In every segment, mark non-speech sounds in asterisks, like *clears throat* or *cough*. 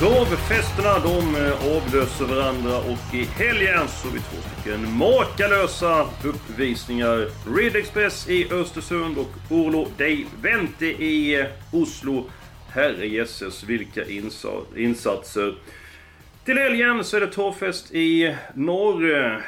Travfesterna de eh, avlöser varandra och i helgen så har vi två stycken makalösa uppvisningar. Red Express i Östersund och Orlo Dei Vente i eh, Oslo. Herrejösses vilka insatser. Till helgen så är det travfest i norr.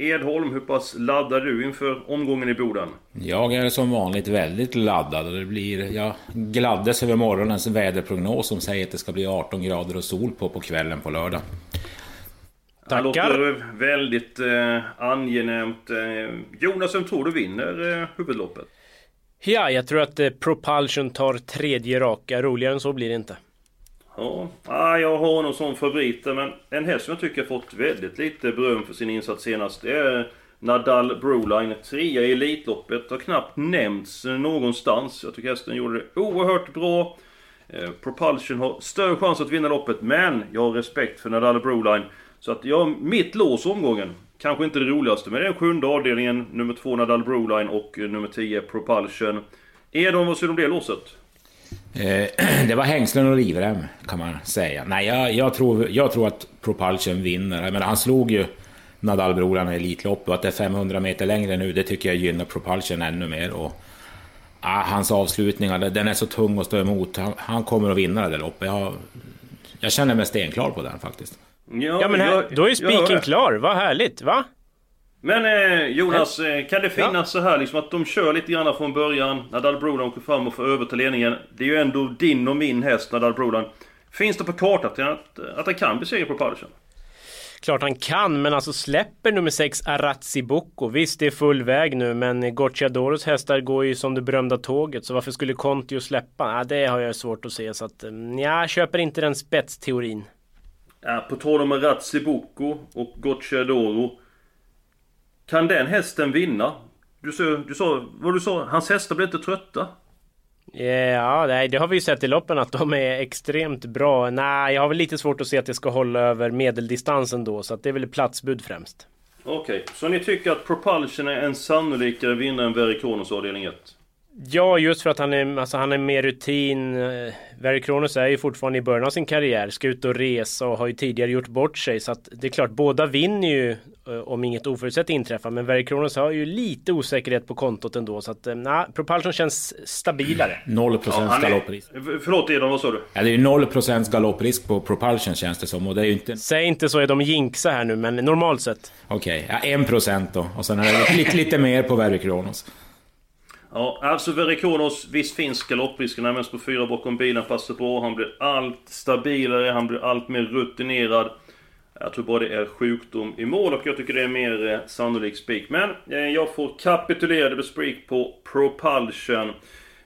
Edholm, hur pass laddad är du inför omgången i Boden? Jag är som vanligt väldigt laddad och det blir... Jag gladdes över morgonens väderprognos som säger att det ska bli 18 grader och sol på på kvällen på lördag. Det Tackar. låter väldigt eh, angenämt. Eh, Jonas, vem tror du vinner eh, huvudloppet? Ja, jag tror att eh, Propulsion tar tredje raka. Roligare än så blir det inte. Ja, ah, jag har någon sån favorit men en häst som jag tycker har fått väldigt lite beröm för sin insats senast det är Nadal Broline. Trea i Elitloppet. Har knappt nämnts någonstans. Jag tycker hästen gjorde det oerhört bra. Eh, Propulsion har större chans att vinna loppet men jag har respekt för Nadal Broline. Så att jag, mitt lås omgången. Kanske inte det roligaste men det är den sjunde avdelningen. Nummer två Nadal Broline och eh, nummer 10 Propulsion. Edon, vad säger du om det låset? Eh, *clears throat* det var hängslen och livrem kan man säga. Nej, jag, jag, tror, jag tror att Propulsion vinner. Jag menar, han slog ju Nadal-brorarna i Elitloppet och att det är 500 meter längre nu, det tycker jag gynnar Propulsion ännu mer. Och, ah, hans avslutningar, den är så tung att stå emot. Han, han kommer att vinna det där loppet. Jag, jag känner mig stenklar på den faktiskt. Ja, men här, då är spiken klar. Vad härligt, va? Men eh, Jonas, eh, kan det finnas så här liksom att de kör lite grann från början? Nadal Brodan åker fram och får överta ledningen. Det är ju ändå din och min häst, Nadal Brodan. Finns det på kartan att, att, han kan besegra Propulsion? Klart han kan, men alltså släpper nummer 6 Arazzi Bocco. Visst, det är full väg nu, men Gocciadoros hästar går ju som det berömda tåget. Så varför skulle Kontio släppa? Ja, det har jag svårt att se. Så att, mm, jag köper inte den spetsteorin. Ja, på tal om Razzi Bocco och Gocciadoro. Kan den hästen vinna? Du sa, du sa, vad du sa, hans hästar blir inte trötta? Ja, nej, det har vi ju sett i loppen att de är extremt bra. Nej, jag har väl lite svårt att se att det ska hålla över medeldistansen då, så att det är väl platsbud främst. Okej, så ni tycker att Propulsion är en sannolikare vinnare än Verikonos avdelning 1? Ja, just för att han är, alltså, han är mer rutin. Eh, Verry Kronos är ju fortfarande i början av sin karriär, ska ut och resa och har ju tidigare gjort bort sig. Så att det är klart, båda vinner ju eh, om inget oförutsett inträffar. Men Verry Kronos har ju lite osäkerhet på kontot ändå. Så att, eh, nej, Propulsion känns stabilare. 0% han är- galopprisk. Förlåt Edon, vad sa du? Ja, det är ju 0% galopprisk på Propulsion känns det som och det är ju inte... Säg inte så är de jinxa här nu, men normalt sett. Okej, ja, 1% då. Och sen är det lite, lite mer på Verry Kronos. Ja, alltså Verikonos, visst finns galopprisken. Han på fyra bakom bilen, passar bra. Han blir allt stabilare, han blir allt mer rutinerad. Jag tror bara det är sjukdom i mål och jag tycker det är mer eh, sannolik spik. Men eh, jag får kapitulera, det blir spik på Propulsion.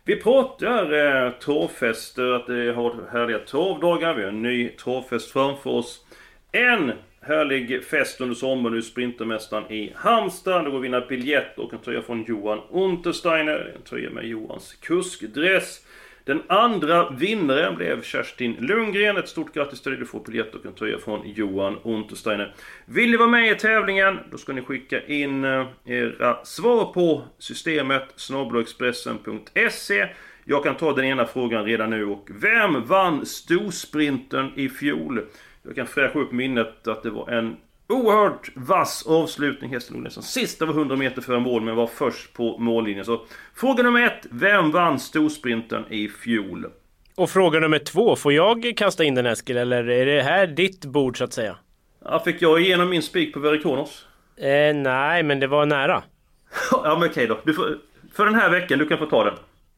Vi pratar eh, torvfester, att det har härliga torvdagar. Vi har en ny torvfest framför oss. En härlig fest under sommaren nu, Sprintermästaren i Halmstad. Det går att vinna biljett och en tröja från Johan Untersteiner. En tröja med Johans kuskdress. Den andra vinnaren blev Kerstin Lundgren. Ett stort grattis till dig. Du får biljett och en tröja från Johan Untersteiner. Vill ni vara med i tävlingen? Då ska ni skicka in eh, era svar på systemet snabelexpressen.se Jag kan ta den ena frågan redan nu och vem vann storsprinten i fjol? Jag kan fräscha upp minnet att det var en oerhört vass avslutning. Låg nästan sista var 100 meter före mål men var först på mållinjen. Så fråga nummer ett. Vem vann storsprinten i fjol? Och fråga nummer två, får jag kasta in den Eskil, eller är det här ditt bord så att säga? Ja, fick jag igenom min spik på Verikonos? Eh, nej, men det var nära. *laughs* ja men okej då. Får, för den här veckan, du kan få ta den.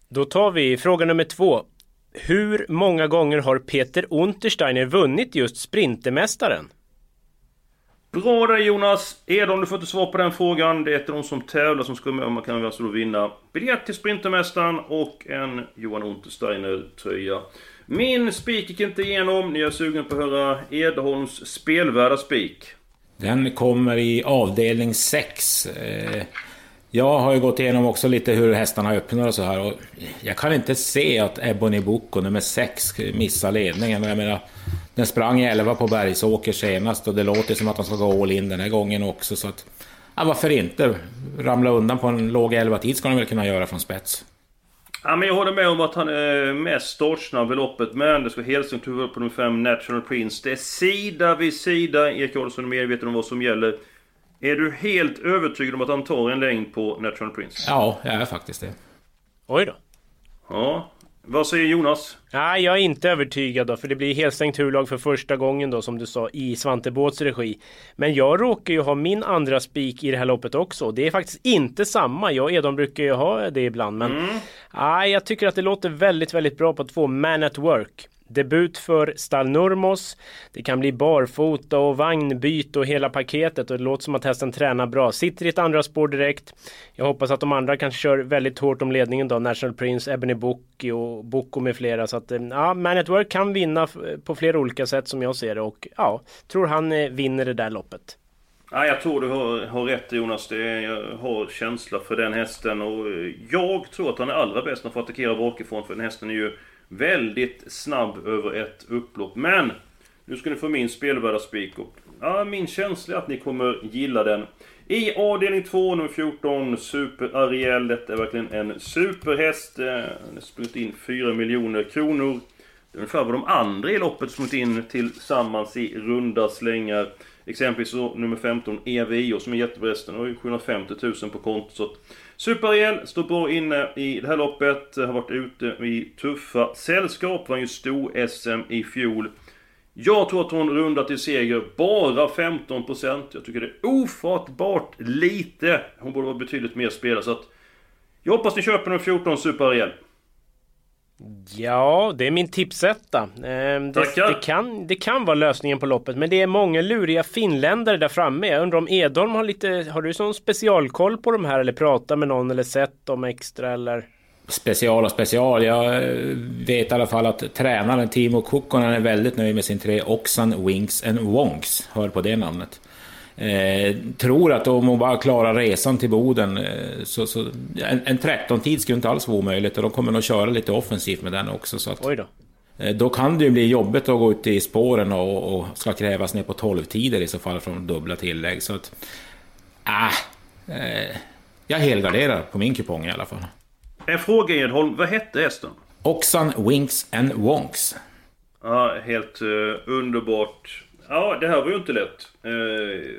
Då tar vi fråga nummer två. Hur många gånger har Peter Untersteiner vunnit just Sprintermästaren? Bra där Jonas! Edon, du får inte svar på den frågan. Det är ett av de som tävlar som ska med man kan alltså vinna biljett till Sprintermästaren och en Johan Untersteiner-tröja. Min spik gick inte igenom. Ni är sugen på att höra Edholms spelvärda spik? Den kommer i avdelning 6. Eh, jag har ju gått igenom också lite hur hästarna öppnar och så här. Och jag kan inte se att Ebony Boko nummer 6 missar ledningen. Jag menar, den sprang i 11 på Bergsåker senast och det låter som att de ska gå all in den här gången också. Så att, ja, varför inte? Ramla undan på en låg 11-tid ska de väl kunna göra från spets. Ja, men jag håller med om att han är mest startsnabb i loppet. Men det ska Hellström tuva på nummer 5, National Prince. Det är sida vid sida. Erik Adolfsson är medveten om vad som gäller. Är du helt övertygad om att han tar en längd på National Prince? Ja, jag är faktiskt det. Oj då. Ja. Vad säger Jonas? Nej, jag är inte övertygad då, för det blir helstängt huvudlag för första gången då, som du sa, i Svante Båths regi. Men jag råkar ju ha min andra spik i det här loppet också. Det är faktiskt inte samma. Jag och Edon brukar ju ha det ibland, men mm. nej, jag tycker att det låter väldigt, väldigt bra på två Man at Work. Debut för Stall Nurmos. Det kan bli barfota och vagnbyte och hela paketet och det låter som att hästen tränar bra. Sitter i ett andra spår direkt. Jag hoppas att de andra kanske kör väldigt hårt om ledningen då. National Prince, Ebony Bocchi och Bocco med flera. Så att eh, ja, Man at Work kan vinna på flera olika sätt som jag ser det och ja, tror han eh, vinner det där loppet. Ja, jag tror du har, har rätt Jonas. Det, jag har känsla för den hästen och eh, jag tror att han är allra bäst när han får attackera bakifrån för den hästen är ju Väldigt snabb över ett upplopp. Men! Nu ska ni få min spelvärda spik. Ja, min känsla är att ni kommer gilla den. I avdelning 2, nummer 14, Super Ariel. Detta är verkligen en superhäst. Eh, den har sprungit in 4 miljoner kronor. Det är ungefär vad de andra i loppet sprungit in tillsammans i runda slängar. Exempelvis så nummer 15, EVIO, som är jättebra hästen. har ju 750 000 på kontot. Super-El står bra inne i det här loppet. Har varit ute i tuffa sällskap. Vann ju stor-SM i fjol. Jag tror att hon rundar till seger bara 15%. Jag tycker det är ofattbart lite. Hon borde vara betydligt mer spelad så att... Jag hoppas ni köper den 14 Super-El. Ja, det är min tipsetta. Ehm, det, det, kan, det kan vara lösningen på loppet, men det är många luriga finländare där framme. Jag undrar om Edholm har lite... Har du sån specialkoll på de här eller pratat med någon eller sett dem extra eller? Special och special. Jag vet i alla fall att tränaren Timo Kukkonen är väldigt nöjd med sin tre Oxan, Winks and Wonks. Hör på det namnet. Eh, tror att om hon bara klarar resan till Boden eh, så, så en, en 13-tid skulle inte alls vara omöjligt och de kommer nog köra lite offensivt med den också. Så att, Oj då. Eh, då kan det ju bli jobbigt att gå ut i spåren och, och ska krävas ner på 12-tider i så fall från dubbla tillägg. Så att... Äh, jag helgarderar på min kupong i alla fall. En fråga Edholm, vad hette hästen? Oxan Winks and Wonks. Ja, helt uh, underbart. Ja, det här var ju inte lätt. Eh,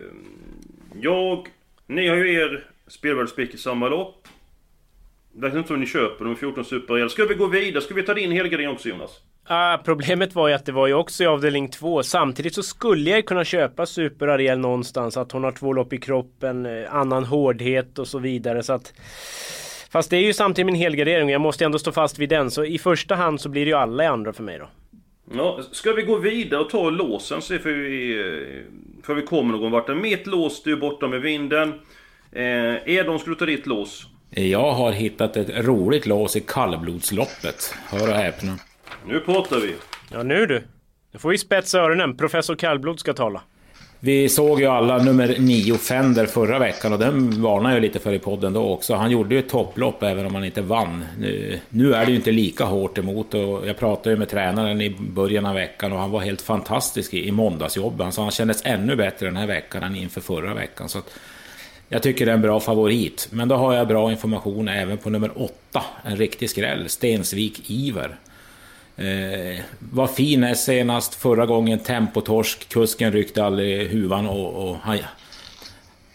jag... Ni har ju er spelvärldsspik i samma lopp. Det verkar inte som ni köper de 14 Super Ska vi gå vidare? Ska vi ta din helgardering också Jonas? Ah, problemet var ju att det var ju också i avdelning 2. Samtidigt så skulle jag kunna köpa Super Ariel någonstans. Att hon har två lopp i kroppen, eh, annan hårdhet och så vidare. Så att... Fast det är ju samtidigt min helgardering och jag måste ändå stå fast vid den. Så i första hand så blir det ju alla i andra för mig då. Ja, ska vi gå vidare och ta låsen så får vi, för vi kommer någon vart. Mitt lås är ju borta med vinden. Eh, Edon, ska du ta ditt lås? Jag har hittat ett roligt lås i kallblodsloppet. Hör och häpna. Nu pratar vi. Ja, nu du. Nu får vi spetsa öronen. Professor Kallblod ska tala. Vi såg ju alla nummer nio, Fender förra veckan och den varnade jag lite för i podden då också. Han gjorde ju ett topplopp även om han inte vann. Nu, nu är det ju inte lika hårt emot och jag pratade ju med tränaren i början av veckan och han var helt fantastisk i, i måndagsjobbet. Han sa han kändes ännu bättre den här veckan än inför förra veckan. Så att, jag tycker det är en bra favorit. Men då har jag bra information även på nummer åtta. En riktig skräll. Stensvik Iver. Eh, var fin är senast, förra gången tempotorsk, kusken ryckte aldrig huvan och, och han,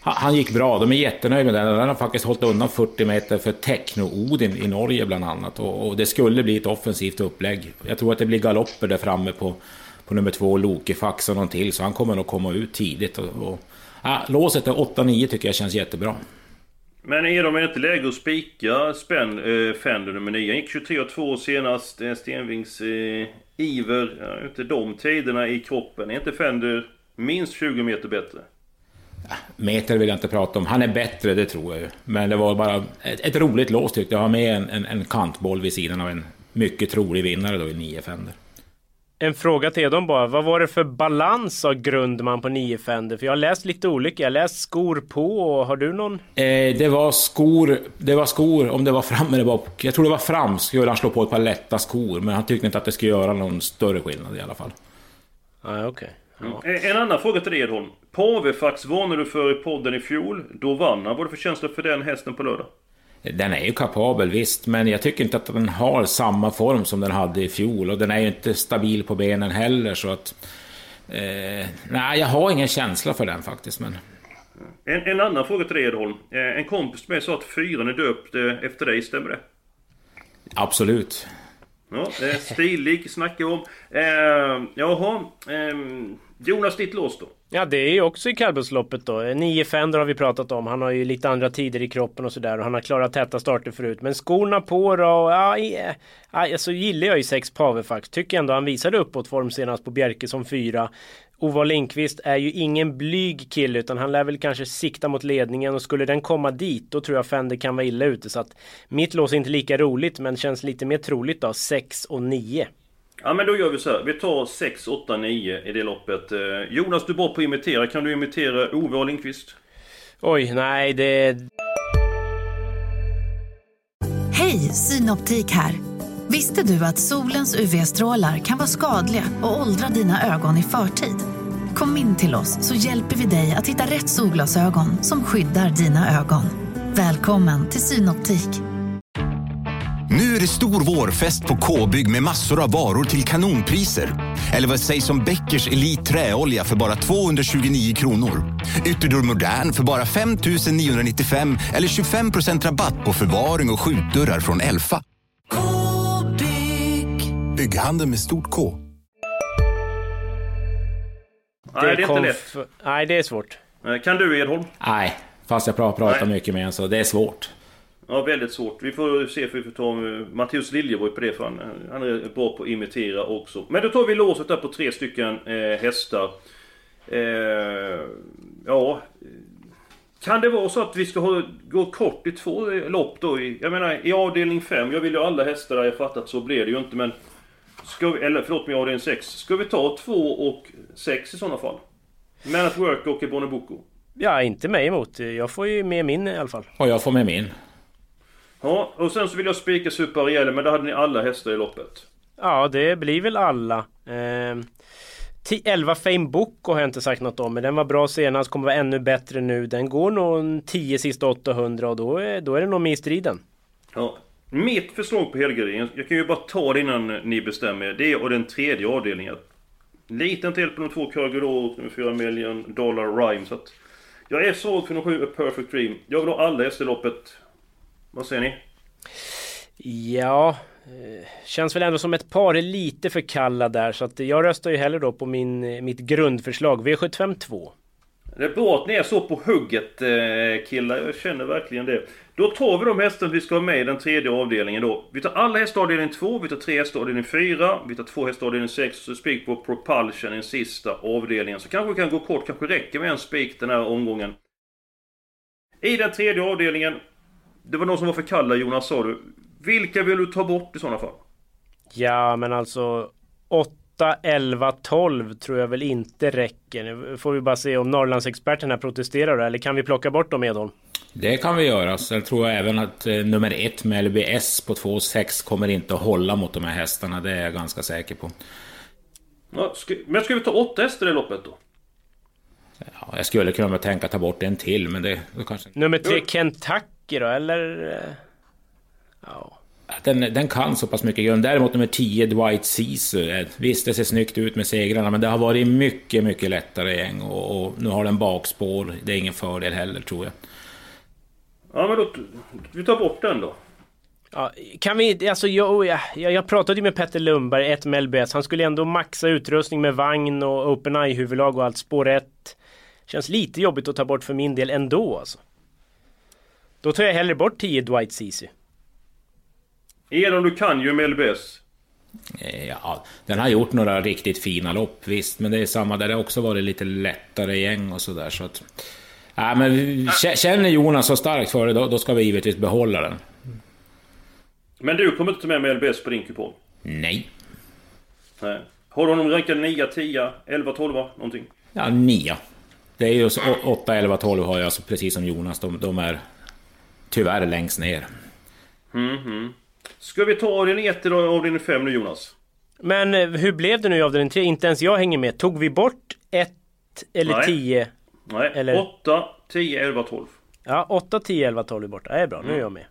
han gick bra, de är jättenöjda med den. Den har faktiskt hållit undan 40 meter för Techno-Odin i Norge bland annat. Och, och, det skulle bli ett offensivt upplägg. Jag tror att det blir galopper där framme på, på nummer två, Lokefax och någon till. Så han kommer nog komma ut tidigt. Och, och, ja, låset är 8-9 tycker jag känns jättebra. Men är de inte läge att spika spänn, äh, eh, Fender nummer 9? Han gick 23-2 senast. Eh, Stenvings äh, Iver. Ja, inte de tiderna i kroppen. Är inte Fender minst 20 meter bättre? Meter vill jag inte prata om. Han är bättre, det tror jag ju. Men det var bara ett, ett roligt lås tyckte jag. Ha med en, en, en kantboll vid sidan av en mycket trolig vinnare då i 9 Fender. En fråga till dem bara. Vad var det för balans av Grundman på 9 Fender? För jag har läst lite olika. Jag har läst skor på. Har du någon? Eh, det var skor, det var skor, om det var fram eller bak. Jag tror det var fram skulle han slå på ett par lätta skor. Men han tyckte inte att det skulle göra någon större skillnad i alla fall. Ah, okay. Ja. En annan fråga till dig Edholm. Pavefax varnade du för i podden i fjol. Då vann han. Vad är det för känsla för den hästen på lördag? Den är ju kapabel visst, men jag tycker inte att den har samma form som den hade i fjol. Och den är ju inte stabil på benen heller så att... Eh, nej, jag har ingen känsla för den faktiskt. Men... En, en annan fråga till dig Edholm. Eh, en kompis med sa att fyran är döpt eh, efter dig, stämmer det? Absolut. Ja, eh, stilig snackar om. Eh, jaha, eh, Jonas, ditt lås då? Ja, det är ju också i kallblodsloppet då. Nio Fender har vi pratat om. Han har ju lite andra tider i kroppen och sådär. Och han har klarat täta starter förut. Men skorna på då. Ja, ja, alltså gillar jag ju sex Pavefax. Tycker ändå han visade uppåtform senast på Bjerke som fyra. Ova Lindqvist är ju ingen blyg kille utan han lär väl kanske sikta mot ledningen och skulle den komma dit då tror jag Fender kan vara illa ute så att mitt lås är inte lika roligt men känns lite mer troligt då 6 och 9. Ja men då gör vi så här. Vi tar 6, 8, 9 i det loppet. Eh, Jonas du är bra på att imitera. Kan du imitera Ove och Lindqvist? Oj, nej det... Hej, Synoptik här. Visste du att solens UV-strålar kan vara skadliga och åldra dina ögon i förtid? Kom in till oss så hjälper vi dig att hitta rätt solglasögon som skyddar dina ögon. Välkommen till Synoptik. Nu är det stor vårfest på K-bygg med massor av varor till kanonpriser. Eller vad sägs om Bäckers Elite Träolja för bara 229 kronor? Ytterdörr Modern för bara 5 995 eller 25% rabatt på förvaring och skjutdörrar från Elfa. K-bygg. Bygghandeln med stort K. Nej, det är inte lätt. Nej, det är svårt. Kan du Edholm? Nej, fast jag pratar mycket med en så det är svårt. Ja, väldigt svårt. Vi får se för vi får ta Matteus Liljeborg på det för han, han är bra på att imitera också. Men då tar vi låset där på tre stycken eh, hästar. Eh, ja... Kan det vara så att vi ska ha, gå kort i två lopp då? I, jag menar i avdelning 5, jag vill ju alla hästar där, jag fattat så blir det ju inte men... Ska vi, eller förlåt mig, avdelning 6. Ska vi ta 2 och 6 i sådana fall? Man at Work och Ebone Boko? Ja, inte mig emot. Jag får ju med min i alla fall. Och jag får med min. Ja, och sen så vill jag spika Super Arielle, men där hade ni alla hästar i loppet. Ja, det blir väl alla. Eh, 11 Fame Boko har jag inte sagt något om, men den var bra senast, kommer vara ännu bättre nu. Den går nog 10 sista 800 och då är, då är det nog med i striden. Ja. Mitt förslag på helgarderingen, jag kan ju bara ta det innan ni bestämmer. Det är och den tredje avdelningen. Liten till på de två Körgudor med 4 million dollar rhyme. Så att jag är svag för de sju A Perfect Dream. Jag vill ha alla hästar i loppet. Vad säger ni? Ja, eh, känns väl ändå som ett par är lite för kalla där så att jag röstar ju hellre då på min, mitt grundförslag V75 2. Det är bra att ni är så på hugget eh, killar, jag känner verkligen det. Då tar vi de hästarna vi ska ha med i den tredje avdelningen då. Vi tar alla hästar avdelning 2, vi tar tre hästar avdelning 4, vi tar två hästar avdelning 6 och så spik på Propulsion i den sista avdelningen. Så kanske vi kan gå kort, kanske räcker med en spik den här omgången. I den tredje avdelningen det var någon som var för kalla Jonas sa du. Vilka vill du ta bort i sådana fall? Ja men alltså 8, 11, 12 tror jag väl inte räcker. Nu får vi bara se om Norrlandsexperterna protesterar eller kan vi plocka bort dem Edholm? Det kan vi göra. Sen tror jag även att eh, nummer ett med LBS på 2,6 kommer inte att hålla mot de här hästarna. Det är jag ganska säker på. Ja, ska, men ska vi ta åtta hästar i loppet då? Ja, jag skulle kunna tänka ta bort en till, men det, det kanske... Nummer tre, Kentucky då, eller? Ja. Den, den kan så pass mycket grund. Däremot nummer 10, Dwight Sisu. Visst, det ser snyggt ut med segrarna, men det har varit mycket, mycket lättare gäng. Och, och nu har den bakspår. Det är ingen fördel heller, tror jag. Ja, men då... Vi tar bort den då. Ja, kan vi, alltså jag, jag, jag pratade ju med Petter Lundberg, ett med LBS. Han skulle ändå maxa utrustning med vagn och OpenEye huvudlag och allt. Spår 1. Känns lite jobbigt att ta bort för min del ändå alltså. Då tar jag hellre bort 10 Dwight Ceesay. Edom, du kan ju med LBS. Eh, ja, den har gjort några riktigt fina lopp, visst. Men det är samma där det också varit lite lättare gäng och sådär. Så att... Ja, men k- känner Jonas så starkt för det, då, då ska vi givetvis behålla den. Men du kommer inte ta med med LBS på din kupong? Nej. Nej. Har du honom rankad 9, 10, 11, 12 någonting? Ja, nia. Det är ju så, å- 8, 11, 12 har jag, precis som Jonas. De, de är tyvärr längst ner. Mhm. Ska vi ta avdelning 1 eller avdelning 5 nu Jonas? Men eh, hur blev det nu i avdelning 3? Inte ens jag hänger med. Tog vi bort 1 eller Nej. 10? Nej, Eller- 8, 10, 11, 12. Ja, 8, 10, 11, 12 är borta. Det är bra, nu är Mm. jag med.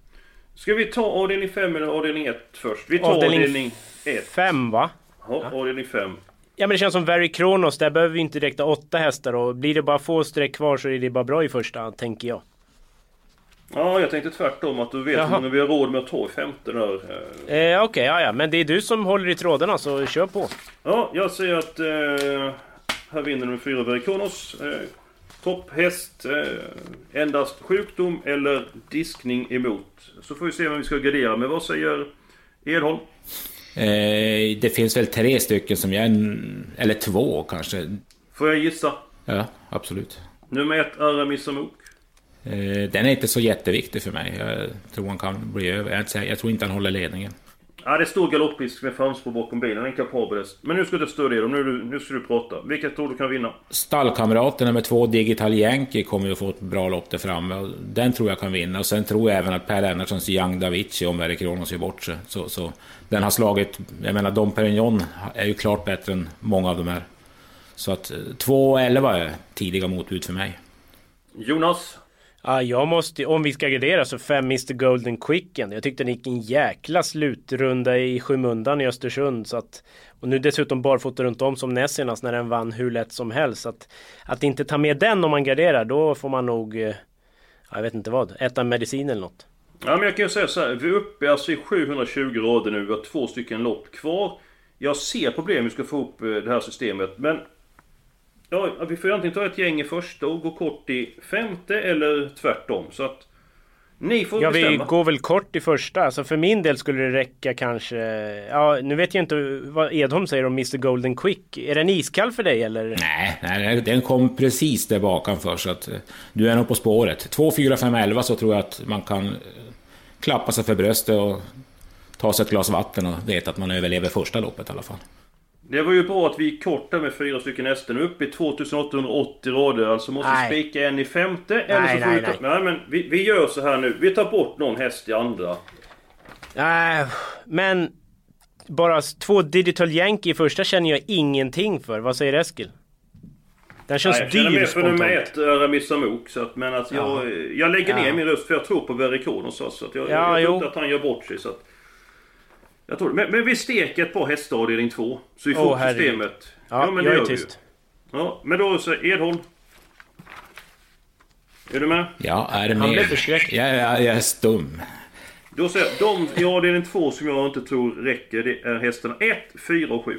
Ska vi ta avdelning 5 eller avdelning 1 först? Vi tar Avdelning avdelning 1. 5 va? Ja, avdelning 5. Ja men det känns som Very Kronos, där behöver vi inte direkt ha åtta hästar och blir det bara få streck kvar så är det bara bra i första hand, tänker jag. Ja, jag tänkte tvärtom att du vet Jaha. hur många vi har råd med att ta i femte där. eh. Eh, Okej, ja ja, men det är du som håller i trådarna så kör på. Ja, jag säger att eh, här vinner nummer 4 Verikonos. Eh, topphäst, eh, endast sjukdom eller diskning emot. Så får vi se vem vi ska gardera med. Vad säger Edholm? Eh, det finns väl tre stycken som jag... Eller två kanske. Får jag gissa? Ja, absolut. Nummer 1 Aramis Amok. Eh, den är inte så jätteviktig för mig. Jag tror han kan bli över. Jag, tror inte han håller ledningen. Ja, det är stor galopprisk med framspår bakom bilen. En kapabel häst. Men nu ska du stödja dem. Nu, nu ska du prata. Vilka tror du kan vinna? Stallkamraten nummer två, Digital Yankee, kommer ju få ett bra lopp där framme. Den tror jag kan vinna. Och sen tror jag även att Per Lennartssons Young Davici, om Verre Kronos gör bort sig. Så, så den har slagit... Jag menar, Dom Perignon är ju klart bättre än många av de här. Så att 2.11 är tidiga motbud för mig. Jonas? Ja, jag måste, om vi ska gradera så 5 Mr Golden Quicken. Jag tyckte den gick en jäkla slutrunda i skymundan i Östersund. Så att, och nu dessutom barfota runt om som näst senast när den vann hur lätt som helst. Så att, att inte ta med den om man garderar, då får man nog... Eh, ja, Jag vet inte vad, äta medicin eller något. Ja, men jag kan ju säga så här. Vi är uppe alltså i 720 rader nu. Vi har två stycken lopp kvar. Jag ser problem vi ska få ihop eh, det här systemet. Men... Ja, vi får ju antingen ta ett gäng i första och gå kort i femte eller tvärtom. Så att... Ni får Ja, vi bestämma. går väl kort i första. Alltså för min del skulle det räcka kanske... Ja, nu vet jag inte vad Edholm säger om Mr Golden Quick. Är den iskall för dig eller? Nej, nej, den kom precis där bakom så att eh, du är nog på spåret. 2, 4, 5, 11 så tror jag att man kan eh, klappa sig för bröstet och ta sig ett glas vatten och veta att man överlever första loppet i alla fall. Det var ju bra att vi gick kort där med fyra stycken hästar. Nu är uppe i 2880 rader. Alltså måste Nej. vi spika en i femte. eller Nej, så får nej, vi ta... nej. nej men vi, vi gör så här nu. Vi tar bort någon häst i andra. Nej, men bara två Digital Yankee i första känner jag ingenting för. Vad säger Eskil? Den känns Nej, jag känner dyr mer för nummer ett, Aramis Amok. Så att, men att jag, jag lägger ner Ja. min röst för jag tror på Verikonos. Alltså, att jag, Ja, jag tror inte att han gör bort sig. Så att, jag tror, men, men vi steker ett par hästar i avdelning två. Så vi får upp herregud. systemet. Ja, men jag är gör vi ju. tyst. Ja, men då så Edholm. Är du med? Ja, är det Han med? blev förskräckt. Jag, jag, jag är stum. Då säger jag, de i avdelning två som jag inte tror räcker, det är hästarna 1, 4 och 7.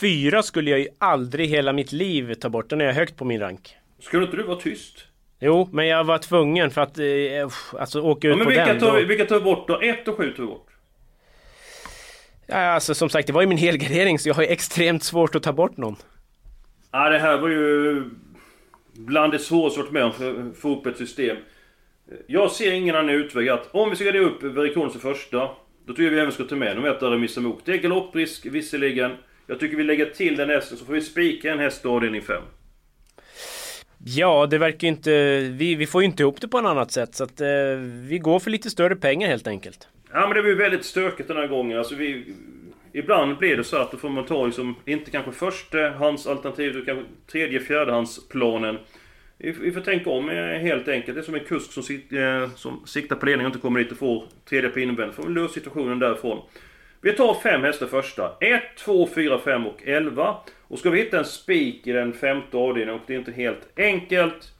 Fyra skulle jag ju aldrig hela mitt liv ta bort. Den är jag högt på min rank. Skulle inte du vara tyst? Jo, men jag var tvungen för att eh, alltså åka ut Ja, men på vilka den. tar, då- vi, vilka tar vi bort då? 1 och 7 tar vi bort. Ja, alltså som sagt, det var ju min helgardering så jag har ju extremt svårt att ta bort någon. Ja, det här var ju bland det svåraste jag varit med om för att få upp ett system. Jag ser ingen annan utväg att om vi ska gardera upp Verikonos i första, då tycker jag vi även ska ta med nummer ett Aramis Amok. Det är galopprisk visserligen. Jag tycker vi lägger till den hästen så får vi spika en häst i avdelning 5. Ja, det verkar ju inte... Vi, vi får ju inte ihop det på något annat sätt så att eh, vi går för lite större pengar helt enkelt. Ja men det blir väldigt stökigt den här gången. Alltså vi, ibland blir det så att då får man ta liksom, inte kanske förstahandsalternativet utan kanske tredje, fjärdehandsplanen. Vi, vi får tänka om eh, helt enkelt. Det är som en kusk som, sit, eh, som siktar på ledningen och inte kommer dit och får tredje på invändigt. Får vi lösa situationen därifrån. Vi tar fem hästar första. 1, 2, 4, 5 och 11. Och ska vi hitta en spik i den femte avdelningen och det är inte helt enkelt.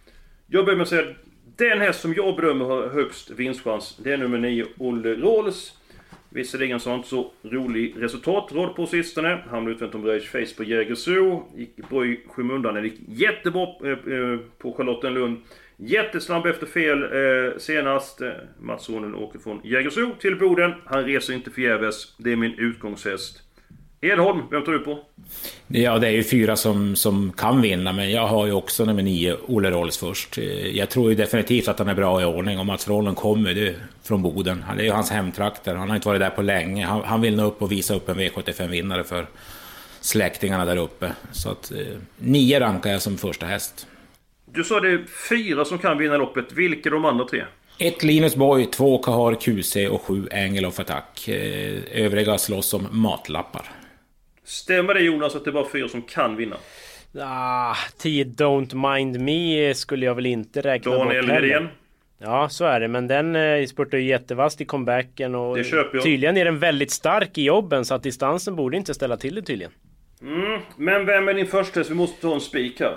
Jag börjar med att säga att den häst som jag bedömer har högst vinstchans, det är nummer 9, Olle Rolls. Visserligen så har inte så rolig resultatråd på sistone. Hamnade utvänt om Rage Face på Jägersro. Gick bra i skymundan. Den gick jättebra eh, eh, på Charlottenlund. Jättesnabb efter fel eh, senast. Eh, Mats Ronen åker från Jägersro till Boden. Han reser inte förgäves. Det är min utgångshäst. Edholm, vem tar du på? Ja, det är ju fyra som, som kan vinna, men jag har ju också nummer nio, Olle Rolls först. Eh, jag tror ju definitivt att han är bra i ordning och Mats Rollen kommer ju från Boden. Det är ju hans hemtrakter, han har inte varit där på länge. Han, han vill nå upp och visa upp en V75-vinnare för släktingarna där uppe. Så att eh, nio rankar jag som första häst. Du sa det är fyra som kan vinna loppet. Vilka är de andra tre? Ett Linus Boy, två Kahar QC och sju Angel of Attack. Eh, övriga slåss om matlappar. Stämmer det Jonas att det är bara fyra som kan vinna? Ah, 10 Don't Mind Me skulle jag väl inte räkna Daniel bort. Redén. Ja, så är det. Men den eh, spurtar ju jättevast i comebacken och tydligen är den väldigt stark i jobben så att distansen borde inte ställa till det tydligen. Mm, men vem är din första häst? Vi måste ta en spik här.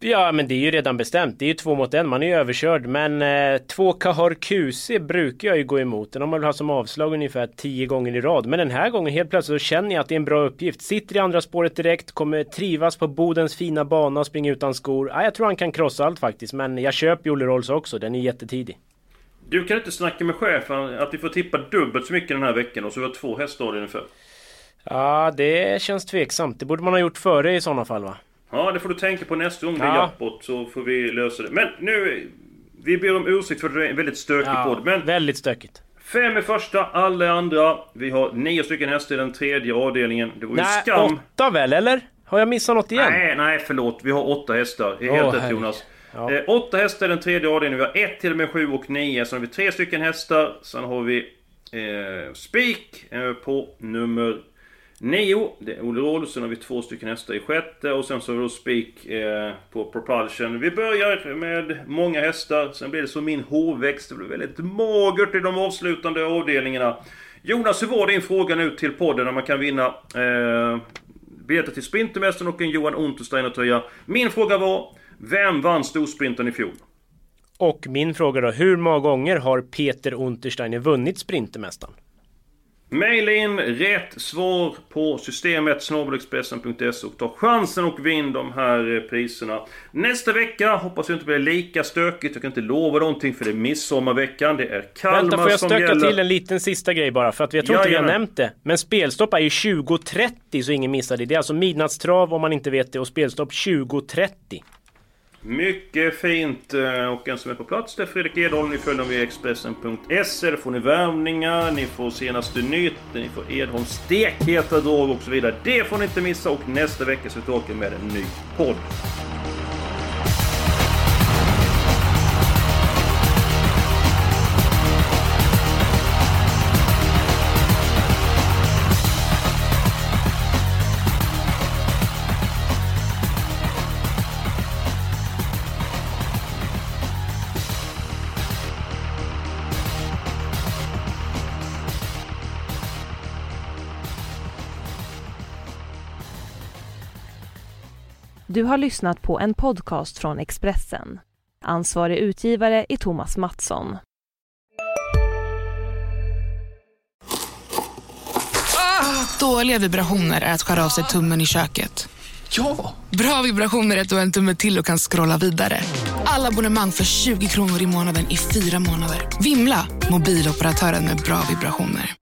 Ja, men det är ju redan bestämt. Det är ju två mot en. Man är ju överkörd. Men eh, två Kahar QC brukar jag ju gå emot. Den har man väl haft som avslag ungefär tio gånger i rad. Men den här gången helt plötsligt så känner jag att det är en bra uppgift. Sitter i andra spåret direkt, kommer trivas på Bodens fina bana och springa utan skor. Ja, jag tror han kan krossa allt faktiskt. Men jag köper ju Olle Rolls också. Den är jättetidig. Du kan inte snacka med chefen att vi får tippa dubbelt så mycket den här veckan och så har vi två hästar ungefär. Ja, det känns tveksamt. Det borde man ha gjort före i sådana fall va? Ja, det får du tänka på nästa gång det är Ja. jackpot så får vi lösa det. Men nu... Vi ber om ursäkt för det är en väldigt stökig Ja, podd. Men väldigt stökigt. fem är första, alla är andra. Vi har nio stycken hästar i den tredje avdelningen. Det var ju Nej, skam. åtta väl, eller? Har jag missat något igen? Nej, nej förlåt. Vi har åtta hästar. Det är helt rätt. Jonas. Ja. Eh, åtta hästar i den tredje avdelningen. Vi har ett till och med sju och nio. Sen har vi tre stycken hästar. Sen har vi eh, spik eh, på nummer nio. Det är Olle Råd, Sen har vi två stycken hästar i sjätte. Och sen så har vi då spik eh, på Propulsion. Vi börjar med många hästar. Sen blir det som min hårväxt. Det blir väldigt magert i de avslutande avdelningarna. Jonas, hur var din fråga nu till podden när man kan vinna eh, biljetter till Sprintermästaren och en Johan Untersteiner-tröja. Min fråga var, vem vann storsprinten i fjol? Och min fråga då, hur många gånger har Peter Untersteiner vunnit Sprintermästaren? Maila in rätt svar på systemet snabelexpressen.se och ta chansen och vinn de här eh, priserna. Nästa vecka hoppas jag inte blir lika stökigt. Jag kan inte lova någonting för det är midsommarveckan. Det är Kalmar Vänta, får jag som stöka gäller. till en liten sista grej bara? För att jag tror inte vi har nämnt det. Men spelstopp är ju 20.30 så ingen missar det. Det är alltså midnattstrav om man inte vet det och spelstopp 20.30. Mycket fint. Eh, och en som är på plats det är Fredrik Edholm. Ni följer honom via Expressen.se. Där får ni värvningar, ni får senaste nytt, ni får Edholms stekheta drag och så vidare. Det får ni inte missa och nästa vecka så är vi tillbaka med en ny podd. Du har lyssnat på en podcast från Expressen. Ansvarig utgivare är Thomas Mattsson. Dåliga vibrationer är att skära av sig tummen i köket. Ja! Bra vibrationer är att du har en tumme till och kan scrolla vidare. Alla abonnemang för 20 kronor i månaden i fyra månader. Vimla! Mobiloperatören med bra vibrationer.